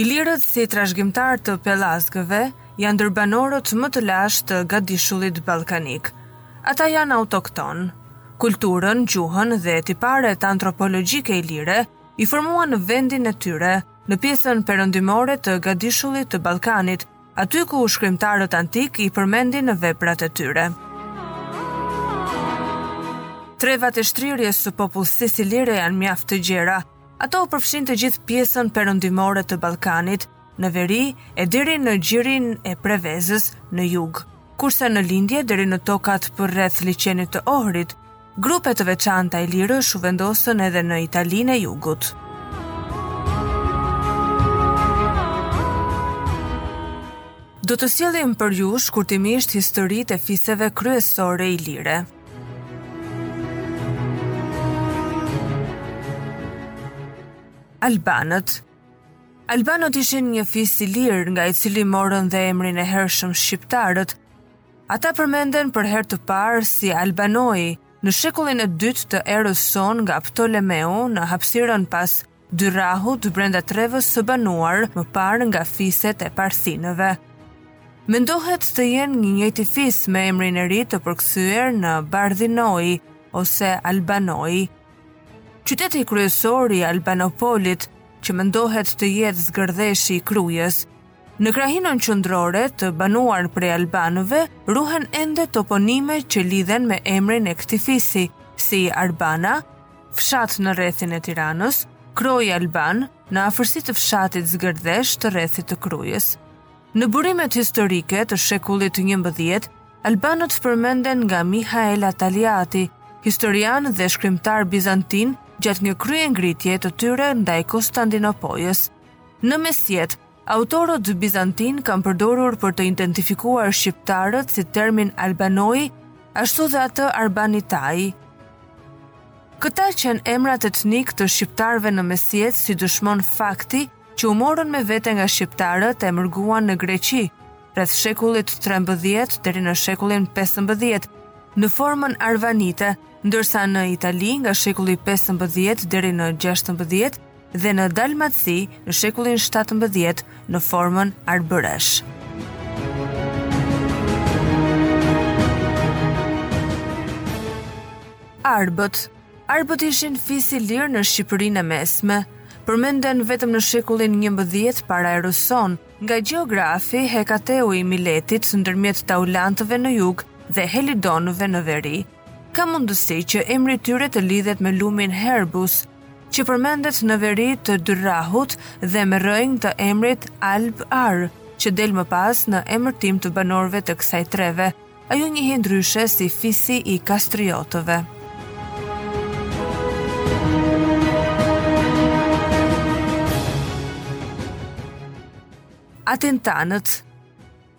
Ilirët si trashëgimtarë të pellazgëve janë ndër banorët më të lashtë të gadishullit ballkanik. Ata janë autoktonë. Kulturën, gjuhën dhe tiparet antropologjike ilire i formuan në vendin e tyre, në pjesën perëndimore të gadishullit të Ballkanit, aty ku shkrimtarët antikë i përmendin në veprat e tyre. Trevat e shtrirjes së popullsisë ilire janë mjaft të gjera, Ato përfshijnë të gjithë pjesën perëndimore të Ballkanit, në veri e deri në gjirin e Prevezës në jug, kurse në lindje deri në tokat përreth liqenit të Ohrit, grupe të veçanta ilirësh u vendosën edhe në Italinë e jugut. Do të sjellim për ju shkurtimisht historitë e fiseve kryesore ilire. Albanët Albanët ishin një fis ilir nga i cili morën dhe emrin e hershëm shqiptarët. Ata përmenden për herë të parë si Albanoi në shekullin e dytë të erës sonë nga Ptolemeu në hapësirën pas Dyrrahut brenda trevës së banuar më parë nga fiset e parthinëve. Mendohet të jenë i njëjti fis me emrin e ri të përkthyer në Bardhinoi ose Albanoi. Qyteti kryesor i Albanopolit, që mendohet të jetë Zgërdheshi i Krujës, Në krahinën qëndrore të banuar prej Albanëve, ruhen ende toponime që lidhen me emrin e këtij fisi, si Arbana, fshat në rrethin e Tiranës, Kroi Alban, në afërsi të fshatit Zgërdhesh të rrethit të Krujës. Në burimet historike të shekullit të njëmbëdhjetë, Albanët përmenden nga Mihael Ataliati, historian dhe shkrimtar bizantin gjatë një kryengritje të tyre ndaj Konstandinopojës. Në mesjetë, Autorët bizantinë kanë përdorur për të identifikuar shqiptarët si termin Albanoi, ashtu dhe atë Arbanitai. Këta qenë emrat etnikë të shqiptarëve në Mesjetë si dëshmon fakti që u morën me vete nga shqiptarët e mërguan në Greqi, rreth shekullit 13 deri në shekullin 15, në formën arvanite, ndërsa në Itali nga shekulli 15 deri në 16 dhe në Dalmaci në shekullin 17 në formën arbëresh. Arbët Arbët ishin fis ilir në Shqipërinë e mesme, përmenden vetëm në shekullin 11 para erës sonë, nga gjeografi Hekateu i Miletit ndërmjet Taulantëve në jug dhe Helidonëve në veri. Ka mundësi që emri i tyre të lidhet me lumin Herbus, që përmendet në veri të Dyrrahut dhe me rrënjë të emrit Alb Ar, që del më pas në emërtim të banorëve të kësaj treve. Ajo njihej ndryshe si fisi i Kastriotëve. Atintanët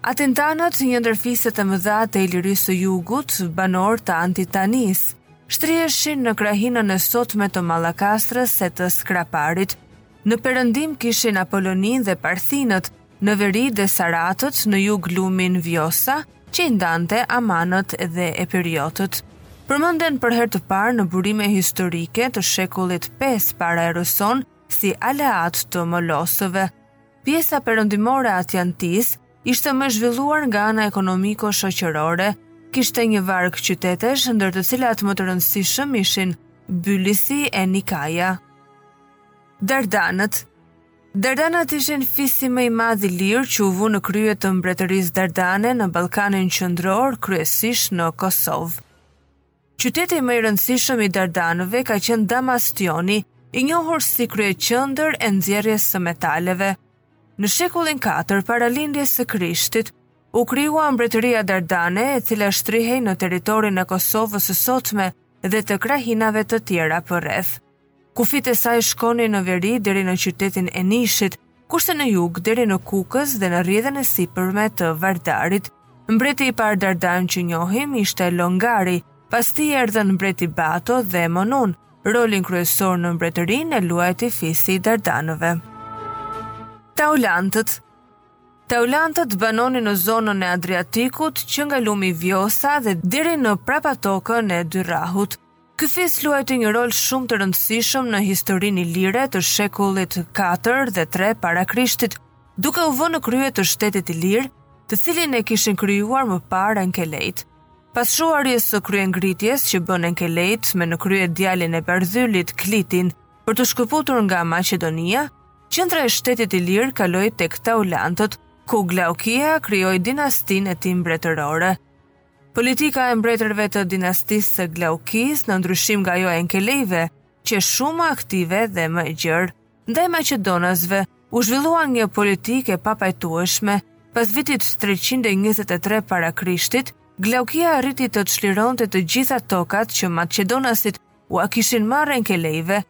Atintanët, një ndër fiset e mëdha të Ilirisë së Jugut, banorë të Antitanisë, shtriheshin në krahinën e sotme të Mallakastrës e të Skraparit. Në perëndim kishin Apoloninë dhe Parthinët, në veri Desaratët, në jug lumin Vjosa, që i ndante Amanët dhe Epirotët. Përmenden për herë të parë në burime historike të shekullit pesë para erës sonë si aleatë të Molosëve. Pjesa perëndimore e Atintanisë ishte më e zhvilluar nga ana ekonomiko-shoqërore, kishte një varg qytetesh, ndër të cilat më të rëndësishëm ishin Bylisi e Nikaja. Dardanët Dardanët ishin fisi më i madh ilir që u vu në krye të mbretërisë Dardane në Ballkanin Qendror, kryesisht në Kosovë. Qyteti më i rëndësishëm i Dardanëve ka qenë Damastioni, i njohur si kryeqendër e nxjerrjes së metaleve. Në shekullin 4 para lindjes së Krishtit, u krijua mbretëria Dardane, e cila shtrihej në territorin e Kosovës së sotme dhe të krahinave të tjera përreth. Kufijtë e saj shkonin në veri deri në qytetin e Nishit, kurse në jug deri në Kukës dhe në rrjedhën e sipërme të Vardarit. Mbreti i parë Dardan që njohim ishte Longari, pas tij erdhën mbreti Bato dhe Monun. Rolin kryesor në mbretëri e luajti fisi i Dardanëve. Taulantët Taulantët banonin në zonën e Adriatikut që nga lumi Vjosa dhe deri në prapatokën e Dyrrahut. Ky fis luajti një rol shumë të rëndësishëm në historinë ilire të shekullit 4 dhe 3 para Krishtit, duke u vënë në krye të shtetit ilir, të cilin e kishin krijuar më parë Enkelejtë. Pas shuarjes së kryengritjes që bënë Enkelejtë me në krye djalin e Bardhylit, Klitin, për t'u shkëputur nga Maqedonia, qendra e shtetit ilir kaloi tek Taulantët, ku Glaukia krijoi dinastinë e tij mbretërore. Politika e mbretërve të dinastisë së Glaukisë, në ndryshim nga ajo e Enkelejve, qe shumë më aktive dhe më e gjerë, ndaj maqedonasve u zhvillua një politikë e papajtueshme. Pas vitit 323 para Krishtit, Glaukia arriti të çlironte të gjitha tokat që maqedonasit ua kishin marrë enkelejve,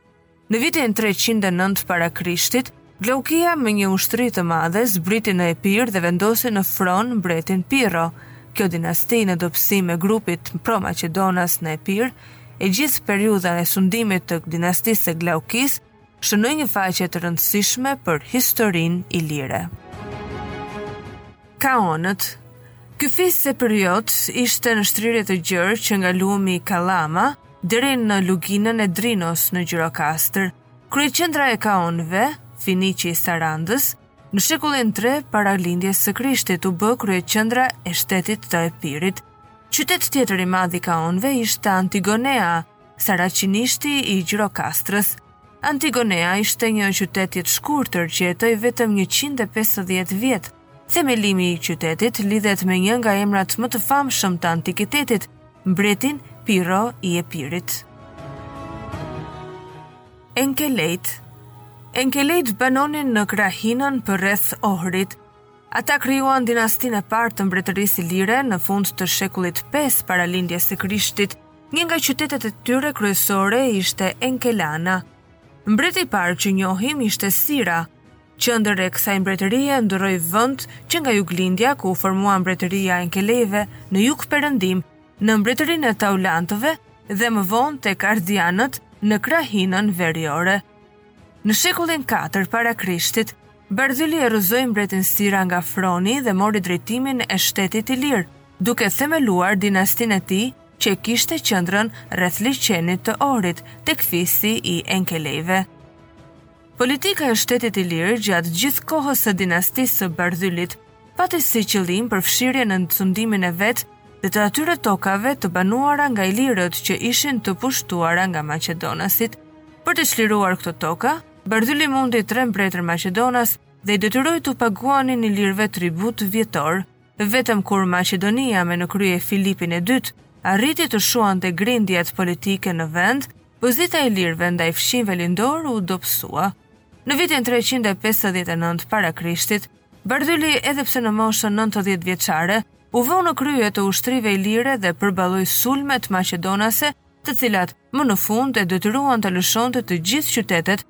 Në vitin 309 para Krishtit, Glaukia me një ushtri të madhe zbriti në Epir dhe vendosi në fron mbretin Pirro. Kjo dinasti në dobësim e grupit pro-maqedonas në Epir, e gjithë periudha e sundimit të dinastisë së Glaukisë, shënoi një faqe të rëndësishme për historinë ilire. Kaonët Ky fis epirot kishte një shtrirje të gjerë që nga lumi Kalama deri në luginën e Drinos në Gjirokastër. Kryeqendra e Kaonëve, Finiqi i Sarandës, në shekullin 3 para lindjes së Krishtit u bë kryeqendra e shtetit të Epirit. Qytet tjetër i madh i Kaonëve ishte Antigonea, Saraqinishti i Gjirokastrës. Antigonea ishte një qytet jetëshkurtër që jetoi vetëm 150 vjet. Themelimi i qytetit lidhet me një nga emrat më të famshëm të antikitetit, mbretin Pirro i Epirit. Enkelejt Enkelejt banonin në krahinën përreth Ohrit. Ata krijuan dinastinë e parë të mbretërisë ilire në fund të shekullit 5 para lindjes së Krishtit. Një nga qytetet e tyre kryesore ishte Enkelana. Mbreti i parë që njohim ishte Sira. Qendra e kësaj mbretërie ndërroi vend që nga juglindja ku u formua mbretëria e Enkelejve në jugperëndim, në mbretërinë e Taulantëve dhe më vonë tek Ardianët në krahinën veriore. Në shekullin 4 para Krishtit, Bardhyli e rrëzoi mbretin Sira nga froni dhe mori drejtimin e shtetit ilir, duke themeluar dinastinë e tij që e kishte qendrën rreth liqenit të Ohrit tek fisi i Enkelejve. Politika e shtetit ilir gjatë gjithë kohës së dinastisë së Bardhylit pati si qëllim përfshirjen në sundimin e vet dhe të atyre tokave të banuara nga ilirët që ishin të pushtuara nga maqedonasit. Për të çliruar këto toka, Bardhyli mundi tre mbretër maqedonas dhe i detyroi t'u paguanin ilirëve tribut vjetor. Vetëm kur Maqedonia me në krye Filipin e Dytë arriti të shuante grindjet politike në vend, pozita e ilirëve ndaj fqinjve lindorë u dobësua. Në vitin 359 para Krishtit, Bardhyli, edhe pse në moshën nëntëdhjetë vjeçare, u vu në krye të ushtrive ilire dhe përballoi sulmet maqedonase, të cilat më në fund e detyruan të lëshonte të gjithë qytetet